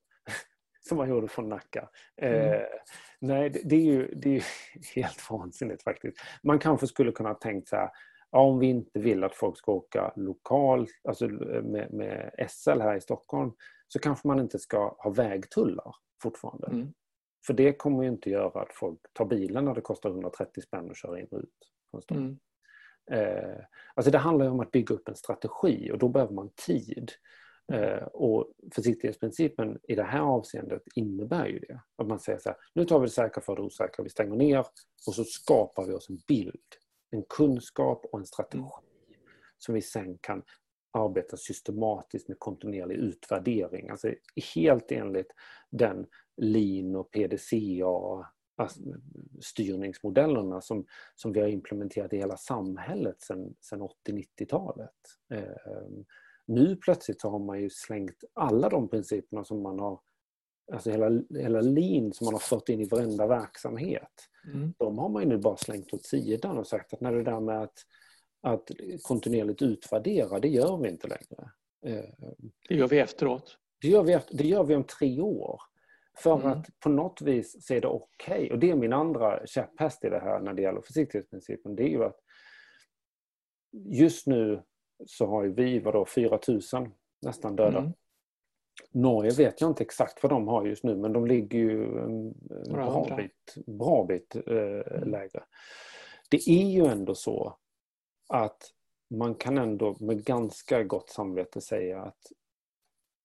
(laughs) som man gjorde från Nacka. Mm. Eh, nej, det, det, är ju, det är (laughs) helt vansinnigt faktiskt. Man kanske skulle kunna ha tänkt så här, ja, om vi inte vill att folk ska åka lokalt, alltså med, med SL här i Stockholm, så kanske man inte ska ha vägtullar fortfarande. Mm. För det kommer ju inte göra att folk tar bilen när det kostar 130 spänn att köra in och ut. Mm. Eh, alltså det handlar om att bygga upp en strategi och då behöver man tid. Eh, och försiktighetsprincipen i det här avseendet innebär ju det. Att man säger så här, nu tar vi det säkra för det osäkra, vi stänger ner och så skapar vi oss en bild, en kunskap och en strategi mm. som vi sen kan arbeta systematiskt med kontinuerlig utvärdering. Alltså helt enligt den LIN och PDCA styrningsmodellerna som, som vi har implementerat i hela samhället sedan, sedan 80-90-talet. Eh, nu plötsligt så har man ju slängt alla de principerna som man har Alltså hela, hela lin som man har fört in i varenda verksamhet. Mm. De har man ju nu bara slängt åt sidan och sagt att när det där med att att kontinuerligt utvärdera, det gör vi inte längre. Eh, det gör vi efteråt. Det gör vi, det gör vi om tre år. För mm. att på något vis så är det okej. Okay. Och det är min andra käpphäst i det här när det gäller försiktighetsprincipen. Det är ju att just nu så har vi vadå, 4 000 nästan döda. Mm. Norge vet jag inte exakt vad de har just nu men de ligger ju en bra bit, bra bit eh, mm. lägre. Det är ju ändå så att man kan ändå med ganska gott samvete säga att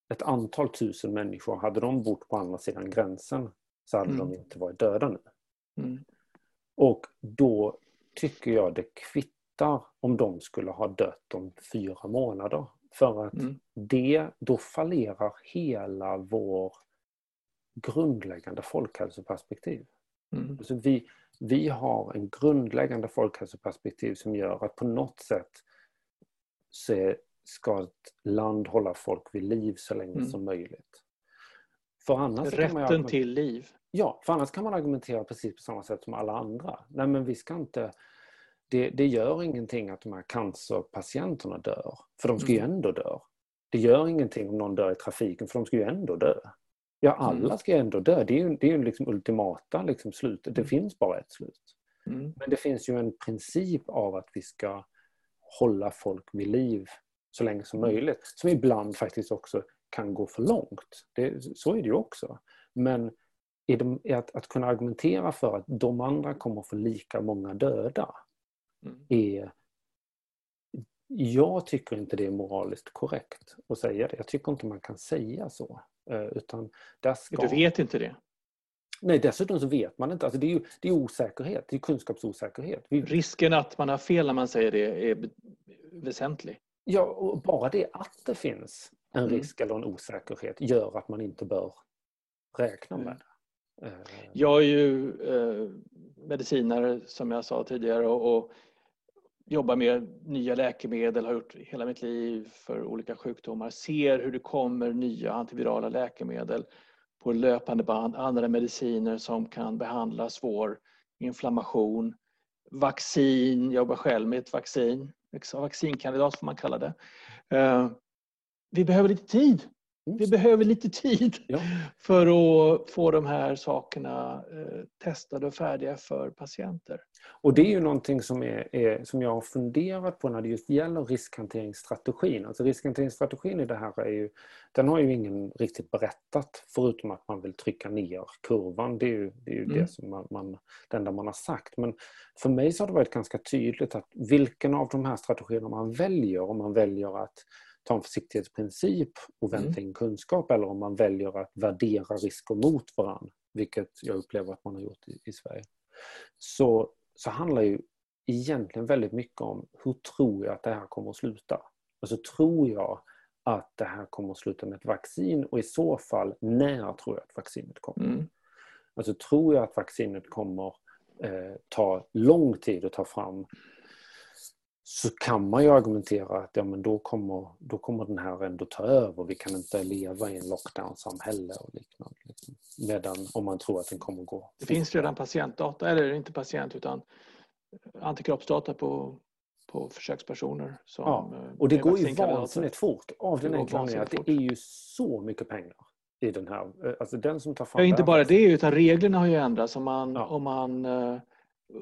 ett antal tusen människor, hade de bott på andra sidan gränsen så hade mm. de inte varit döda nu. Mm. Och då tycker jag det kvittar om de skulle ha dött om fyra månader. För att mm. det, då fallerar hela vår grundläggande folkhälsoperspektiv. Mm. Alltså vi, vi har en grundläggande folkhälsoperspektiv som gör att på något sätt så ska ett land hålla folk vid liv så länge mm. som möjligt. För annars Rätten till liv. Ja, för annars kan man argumentera precis på samma sätt som alla andra. Nej men vi ska inte... Det, det gör ingenting att de här cancerpatienterna dör, för de ska ju mm. ändå dö. Det gör ingenting om någon dör i trafiken, för de ska ju ändå dö. Ja, alla mm. ska ju ändå dö. Det är ju, det är ju liksom ultimata liksom slutet. Det mm. finns bara ett slut. Mm. Men det finns ju en princip av att vi ska hålla folk vid liv så länge som mm. möjligt. Som ibland faktiskt också kan gå för långt. Det, så är det ju också. Men är de, är att, att, kunna argumentera för att de andra kommer få lika många döda mm. är... Jag tycker inte det är moraliskt korrekt att säga det. Jag tycker inte man kan säga så. Eh, utan där ska... Du vet inte det? Nej, dessutom så vet man inte. Alltså det, är ju, det är osäkerhet, det är kunskapsosäkerhet. Vi... Risken att man har fel när man säger det är väsentlig. Ja, och bara det att det finns en mm. risk eller en osäkerhet gör att man inte bör räkna med det. Mm. Jag är ju eh, medicinare som jag sa tidigare och, och jobbar med nya läkemedel, har gjort hela mitt liv för olika sjukdomar. Ser hur det kommer nya antivirala läkemedel på löpande band, andra mediciner som kan behandla svår inflammation. Vaccin, jag jobbar själv med ett vaccin Liksom, vaccinkandidat får man kalla det. Eh, vi behöver lite tid. Vi behöver lite tid (laughs) ja. för att få de här sakerna eh, testade och färdiga för patienter. Och det är ju någonting som, är, är, som jag har funderat på när det just gäller riskhanteringsstrategin. Alltså riskhanteringsstrategin i det här är ju, den har ju ingen riktigt berättat förutom att man vill trycka ner kurvan. Det är ju det, är ju mm. det som man, man, det enda man har sagt. Men för mig så har det varit ganska tydligt att vilken av de här strategierna man väljer, om man väljer att ta en försiktighetsprincip och vänta mm. in kunskap eller om man väljer att värdera risker mot varandra, vilket jag upplever att man har gjort i, i Sverige. Så, så handlar ju egentligen väldigt mycket om hur tror jag att det här kommer att sluta? Alltså tror jag att det här kommer att sluta med ett vaccin och i så fall när tror jag att vaccinet kommer? Mm. Alltså tror jag att vaccinet kommer eh, ta lång tid att ta fram så kan man ju argumentera att ja, men då, kommer, då kommer den här ändå ta över. Vi kan inte leva i en lockdown-samhälle och liknande. Liksom. Medan om man tror att den kommer gå. Det finns redan patientdata, eller inte patient utan antikroppsdata på, på försökspersoner. Som ja, eh, och det går ju vansinnigt fort av den enkla anledningen att det är ju så mycket pengar i den här. Eh, alltså den som tar fram ja, inte bara det utan reglerna har ju ändrats om man, ja. om man uh,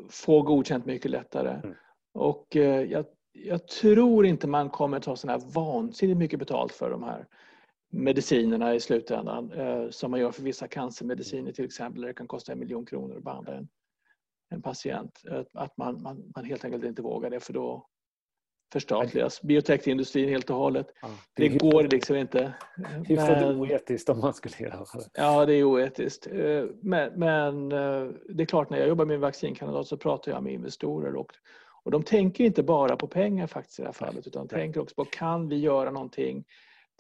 får godkänt mycket lättare. Mm. Och eh, jag, jag, tror inte man kommer ta så här vansinnigt mycket betalt för de här medicinerna i slutändan. Eh, som man gör för vissa cancermediciner till exempel. Där det kan kosta en miljon kronor att behandla en, en patient. Eh, att man, man, man helt enkelt inte vågar det för då förstatligas biotechindustrin helt och hållet. Ja, det, det går liksom inte. Hyfsat men... oetiskt om man skulle göra det. Ja, det är oetiskt. Men, men det är klart, när jag jobbar med vaccinkandidat så pratar jag med investorer och och de tänker inte bara på pengar faktiskt i det här fallet utan de tänker också på kan vi göra någonting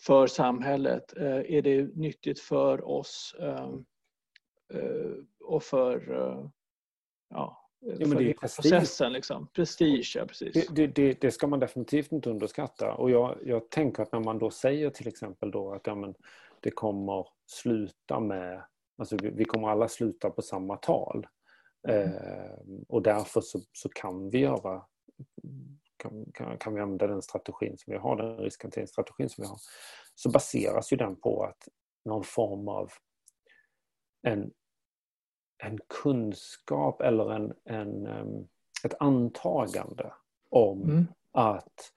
för samhället? Eh, är det nyttigt för oss ehm, eh, och för, eh, ja, ja för hela processen? Liksom. Prestige, ja, precis. Det, det, det, ska man definitivt inte underskatta. Och jag, jag tänker att när man då säger till exempel då att ja, men det kommer sluta med Alltså vi, vi kommer alla sluta på samma tal. Mm. Eh, och därför så, så, kan vi göra kan, kan, kan vi använda den strategin som vi har, den riskhanteringsstrategin som vi har, så baseras ju den på att någon form av en, en kunskap eller en, en, ett antagande om mm. att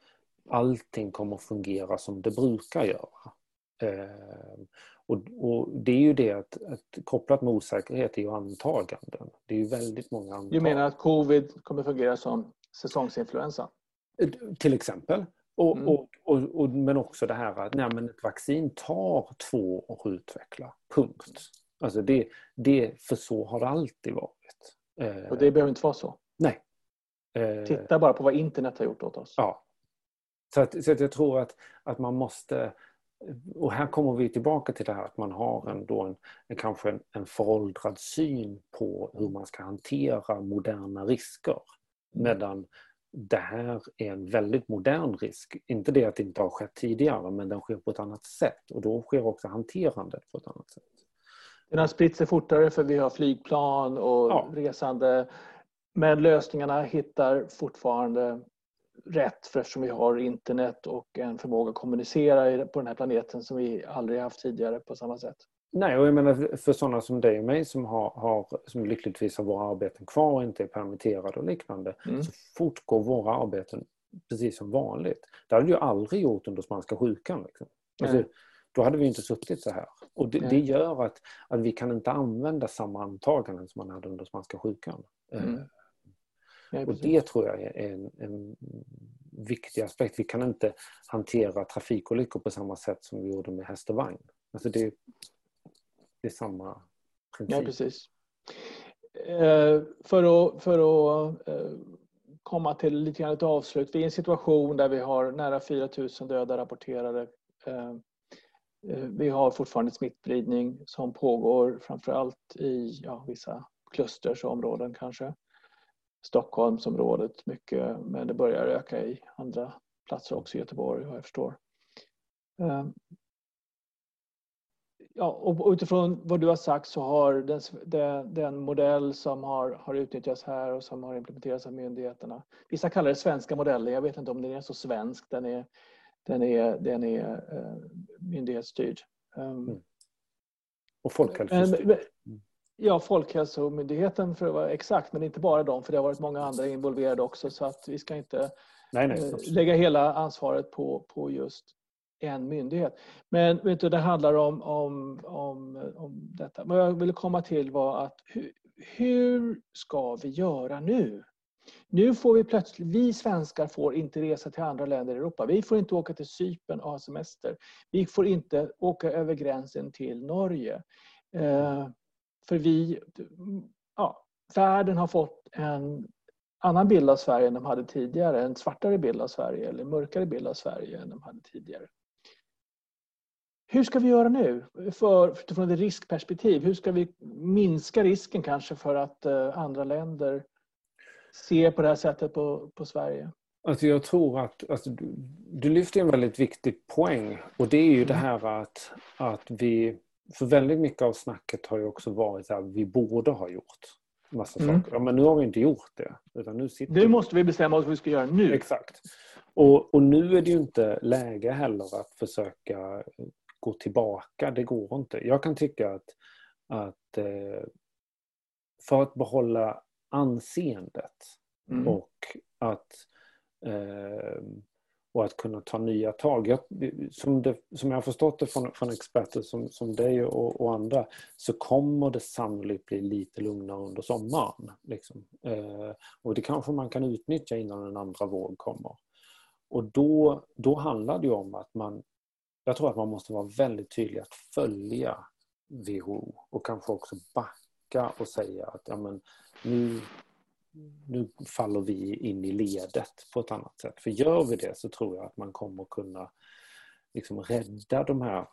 allting kommer fungera som det brukar göra. Eh, och, och, Det är ju det att, att kopplat med osäkerhet är ju antaganden. Det är ju väldigt många antaganden. Du menar att covid kommer fungera som säsongsinfluensa? Eh, till exempel. Och, mm. och, och, men också det här att nej, men ett vaccin tar två år att utveckla. Punkt. Alltså det, det, för så har det alltid varit. Eh, och det behöver inte vara så? Nej. Titta bara på vad internet har gjort åt oss. Ja. Så, att, så att jag tror att, att man måste och här kommer vi tillbaka till det här att man har en, då en, en, kanske en, en föråldrad syn på hur man ska hantera moderna risker. Medan det här är en väldigt modern risk. Inte det att det inte har skett tidigare men den sker på ett annat sätt och då sker också hanterandet på ett annat sätt. Den har spritt sig fortare för vi har flygplan och ja. resande men lösningarna hittar fortfarande rätt för eftersom vi har internet och en förmåga att kommunicera på den här planeten som vi aldrig haft tidigare på samma sätt. Nej, och jag menar för sådana som dig och mig som, har, har, som lyckligtvis har våra arbeten kvar och inte är permitterade och liknande, mm. så fortgår våra arbeten precis som vanligt. Det hade vi ju aldrig gjort under spanska sjukan. Liksom. Alltså, då hade vi inte suttit så här. Och det, det, gör att, att vi kan inte använda samma antaganden som man hade under spanska sjukan. Mm. Ja, och det tror jag är en, en, viktig aspekt. Vi kan inte hantera trafikolyckor på samma sätt som vi gjorde med häst och vagn. Alltså det, det är samma princip. Ja, precis. Eh, för att, för att eh, komma till lite grann ett avslut. Vi är i en situation där vi har nära 4 000 döda rapporterade. Eh, vi har fortfarande smittspridning som pågår framförallt i ja, vissa klustersområden kanske. Stockholmsområdet mycket men det börjar öka i andra platser också, i Göteborg vad jag förstår. Ehm, ja, och utifrån vad du har sagt så har den, den, den, modell som har, har utnyttjats här och som har implementerats av myndigheterna. Vissa kallar det svenska modellen. Jag vet inte om den är så svensk. Den är, den är, den är uh, myndighetsstyrd. Um, mm. Och folkhälsostyrd. Ja, Folkhälsomyndigheten för att vara exakt, men inte bara de, för det har varit många andra involverade också så att vi ska inte nej, nej, eh, lägga hela ansvaret på, på just en myndighet. Men vet du, det handlar om, om, om, om detta. Vad jag ville komma till var att hur, hur ska vi göra nu? Nu får vi plötsligt, vi svenskar får inte resa till andra länder i Europa. Vi får inte åka till Cypern och ha semester. Vi får inte åka över gränsen till Norge. Eh, för vi, ja, världen har fått en annan bild av Sverige än de hade tidigare. En svartare bild av Sverige eller mörkare bild av Sverige än de hade tidigare. Hur ska vi göra nu för, utifrån ett riskperspektiv? Hur ska vi minska risken kanske för att eh, andra länder ser på det här sättet på, på Sverige? Alltså jag tror att alltså, du, du lyfter en väldigt viktig poäng och det är ju det här att, att vi för väldigt mycket av snacket har ju också varit att vi borde ha gjort massa mm. saker. Ja, men nu har vi inte gjort det. Utan nu, sitter nu måste vi bestämma oss vad vi ska göra nu. Exakt. Och, och nu är det ju inte läge heller att försöka gå tillbaka. Det går inte. Jag kan tycka att, att eh, för att behålla anseendet mm. och att eh, och att kunna ta nya tag. Jag, som, det, som jag har förstått det från, från experter som, som dig och, och, andra så kommer det sannolikt bli lite lugnare under sommaren. Liksom. Eh, och det kanske man kan utnyttja innan en andra våg kommer. Och då, då handlar det om att man, jag tror att man måste vara väldigt tydlig att följa WHO och kanske också backa och säga att ja, men, nu, nu faller vi in i ledet på ett annat sätt. För gör vi det så tror jag att man kommer kunna liksom rädda de här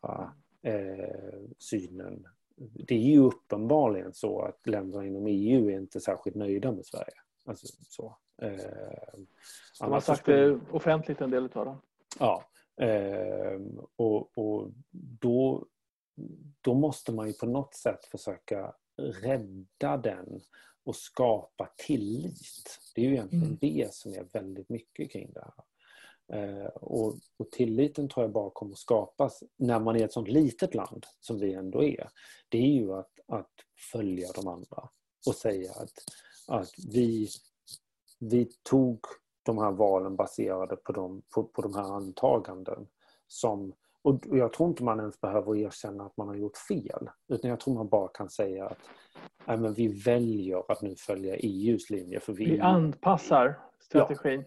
eh, synen. Det är ju uppenbarligen så att länderna inom EU är inte särskilt nöjda med Sverige. Alltså, så. Eh, de har sagt det offentligt en del av dem. Ja. Eh, och, och då, då måste man ju på något sätt försöka rädda den och skapa tillit. Det är ju egentligen mm. det som är väldigt mycket kring det här. Eh, och, och, tilliten tror jag bara kommer att skapas när man är ett sånt litet land som vi ändå är. Det är ju att, att följa de andra och säga att, att vi, vi tog de här valen baserade på de, på, på de här antaganden som och jag tror inte man ens behöver erkänna att man har gjort fel. Utan jag tror man bara kan säga att nej, men vi väljer att nu följa EUs linje. För vi, vi anpassar strategin.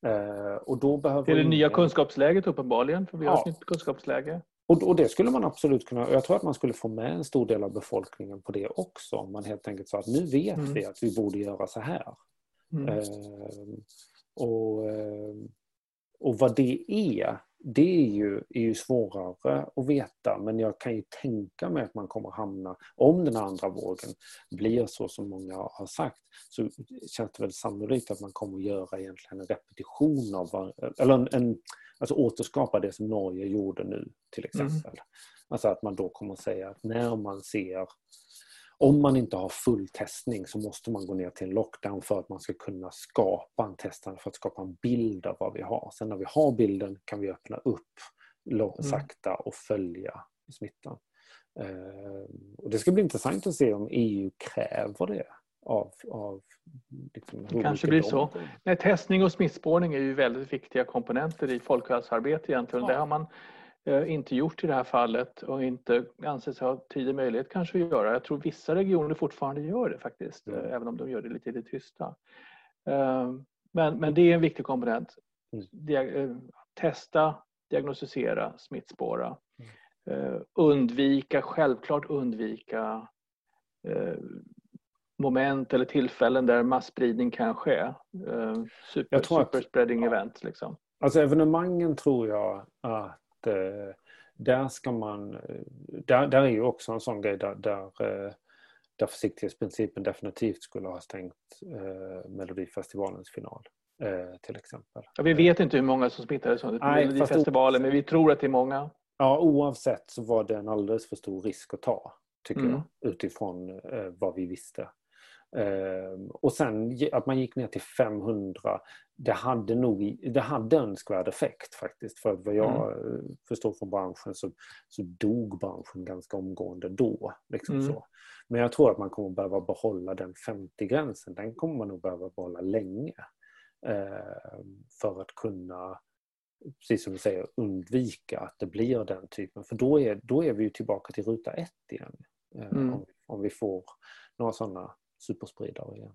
Ja. Eh, och då behöver Till det nya kunskapsläget uppenbarligen, för vi har ett nytt kunskapsläge. Och, och det skulle man absolut kunna... Jag tror att man skulle få med en stor del av befolkningen på det också. Om man helt enkelt sa att nu vet mm. vi att vi borde göra så här. Mm. Eh, och, eh, och vad det är, det är ju, är ju svårare att veta men jag kan ju tänka mig att man kommer hamna, om den andra vågen blir så som många har sagt, så känns det väl sannolikt att man kommer att göra egentligen en repetition av, eller en, en alltså återskapa det som Norge gjorde nu till mm. exempel. Mm. Alltså att man då kommer att säga att när man ser om man inte har full testning så måste man gå ner till en lockdown för att man ska kunna skapa en testande för att skapa en bild av vad vi har. Sen när vi har bilden kan vi öppna upp mm. sakta och följa smittan. Ehm, och det ska bli intressant att se om EU kräver det av, av liksom, Det kanske blir så. Nej, testning och smittspårning är ju väldigt viktiga komponenter i folkhälsoarbete egentligen. Ja. Det har man inte gjort i det här fallet och inte anser sig ha tid och möjlighet kanske att göra. Jag tror vissa regioner fortfarande gör det faktiskt, mm. även om de gör det lite i det tysta. Eh, men, men det är en viktig komponent. Mm. Testa, diagnostisera, smittspåra. Mm. Undvika, självklart undvika moment eller tillfällen där massspridning kan ske. Super, superspreading event. Liksom. Alltså evenemangen tror jag att eh, där ska man... Eh, där, där är ju också en sån grej där, där, eh, där försiktighetsprincipen definitivt skulle ha stängt eh, Melodifestivalens final. Eh, till exempel. Ja, vi vet inte hur många som smittades under Melodifestivalen men vi tror att det är många. Ja, oavsett så var det en alldeles för stor risk att ta, tycker mm. jag, utifrån eh, vad vi visste. Ehm, och sen att man gick ner till 500, det hade nog det hade önskvärd effekt faktiskt. För vad jag mm. förstår från branschen så, så dog branschen ganska omgående då. Liksom mm. så. Men jag tror att man kommer behöva behålla den 50-gränsen. Den kommer man nog behöva behålla länge. Eh, för att kunna, precis som du säger, undvika att det blir den typen. För då är, då är vi ju tillbaka till ruta ett igen. Eh, mm. om, om vi får några sådana superspridare igen.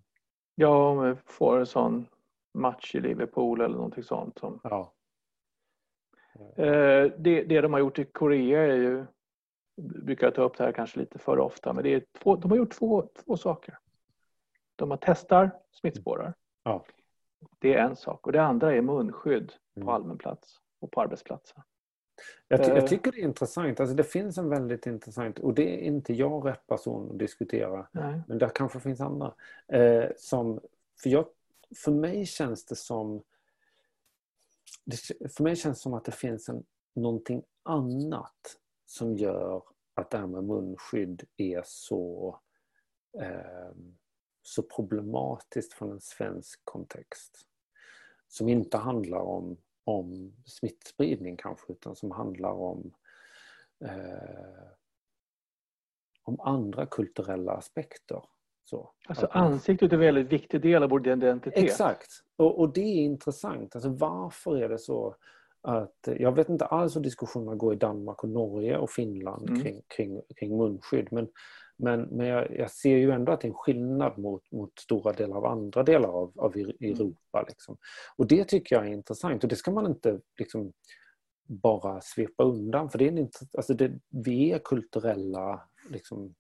Ja, om vi får en sån match i Liverpool eller någonting sånt. Som... Ja. Eh, det, det de har gjort i Korea är ju, brukar jag ta upp det här kanske lite för ofta, men det är två, de har gjort två, två saker. De har testar smittspårar. Ja. Det är en sak och det andra är munskydd på mm. allmän plats och på arbetsplatsen. Jag, ty jag, eh. tycker det är intressant. Alltså det finns en väldigt intressant, och det är inte jag rätt person att diskutera, Nej. men det kanske finns andra. Eh, som, för, jag, för mig känns det som det, för mig känns det som att det finns en, någonting annat som gör att det här med munskydd är så, eh, så problematiskt från en svensk kontext. Som inte handlar om om smittspridning kanske utan som handlar om eh, om andra kulturella aspekter. Så, alltså ansiktet är en väldigt viktig del av vår identitet. Exakt. Och, och, det är intressant. Alltså varför är det så att, jag vet inte alls hur diskussionerna går i Danmark och Norge och Finland mm. kring, kring, kring munskydd. Men men, men jag, jag, ser ju ändå att det är en skillnad mot, mot stora delar av andra delar av, av mm. Europa. Liksom. Och det tycker jag är intressant och det ska man inte liksom, bara svepa undan. För det är en, alltså det, vi är kulturella liksom,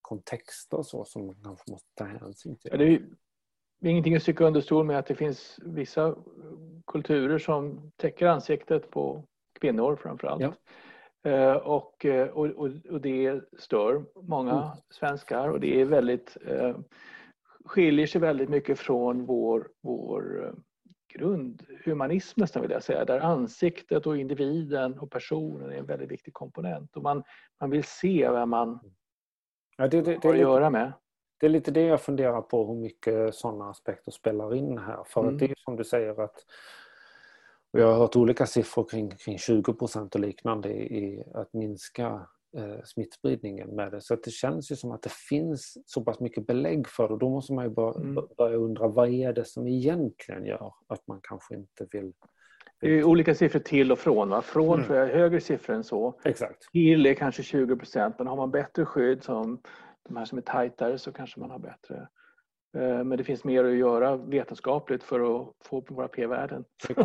kontexter så, som man kanske måste ta hänsyn till. Ja, det är ingenting att sticka under stol med att det finns vissa kulturer som täcker ansiktet på kvinnor framförallt. Ja. Eh, och, eh, och, och, det stör många mm. svenskar och det är väldigt, eh, skiljer sig väldigt mycket från vår, vår grundhumanism nästan vill jag säga, där ansiktet och individen och personen är en väldigt viktig komponent. Och man, man vill se vem man ja, det, det, har att göra med. Det är lite det jag funderar på, hur mycket sådana aspekter spelar in här. För mm. att det är som du säger att och jag har hört olika siffror kring, kring 20 procent och liknande i att minska eh, smittspridningen med det. Så det känns ju som att det finns så pass mycket belägg för det. Då måste man ju börja, mm. börja undra vad är det som egentligen gör att man kanske inte vill det är olika siffror till och från. Va? Från mm. tror jag är högre siffror än så. Exakt. Till är kanske 20 procent. Men har man bättre skydd som de här som är tajtare så kanske man har bättre. Eh, men det finns mer att göra vetenskapligt för att få våra p-värden. (laughs)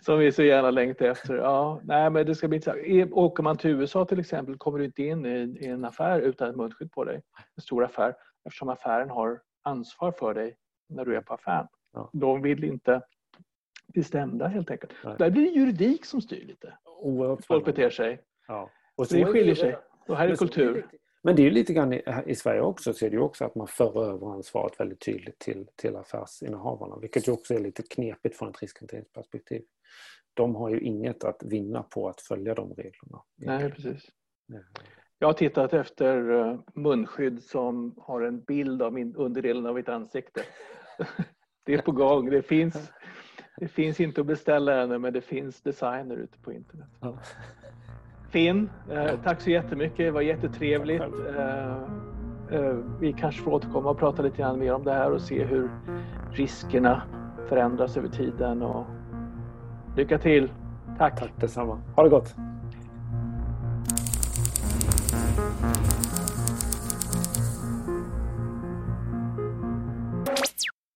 som vi så gärna längtar efter. Ja, nej, men det ska bli intressant. Åker man till USA till exempel kommer du inte in i, i en affär utan ett munskydd på dig. En stor affär. Eftersom affären har ansvar för dig när du är på affären. Ja. De vill inte bli stämda helt enkelt. Nej. Där blir det juridik som styr lite. Oerhört Folk beter sig. Ja. Och så det skiljer sig. Och här är kultur. Men det är lite grann i, i, Sverige också så är det ju också att man för över ansvaret väldigt tydligt till, till affärsinnehavarna. Vilket ju också är lite knepigt från ett riskhanteringsperspektiv. De har ju inget att vinna på att följa de reglerna. Nej, precis. Jag har tittat efter eh, munskydd som har en bild av min, underdelen av mitt ansikte. (laughs) Det är på gång. Det finns, det finns inte att beställa ännu men det finns designer ute på internet. Ja. Finn, eh, tack så jättemycket. Det var jättetrevligt. Eh, eh, vi kanske får återkomma och prata lite grann mer om det här och se hur riskerna förändras över tiden. Och lycka till! Tack! Tack detsamma. Ha det gott!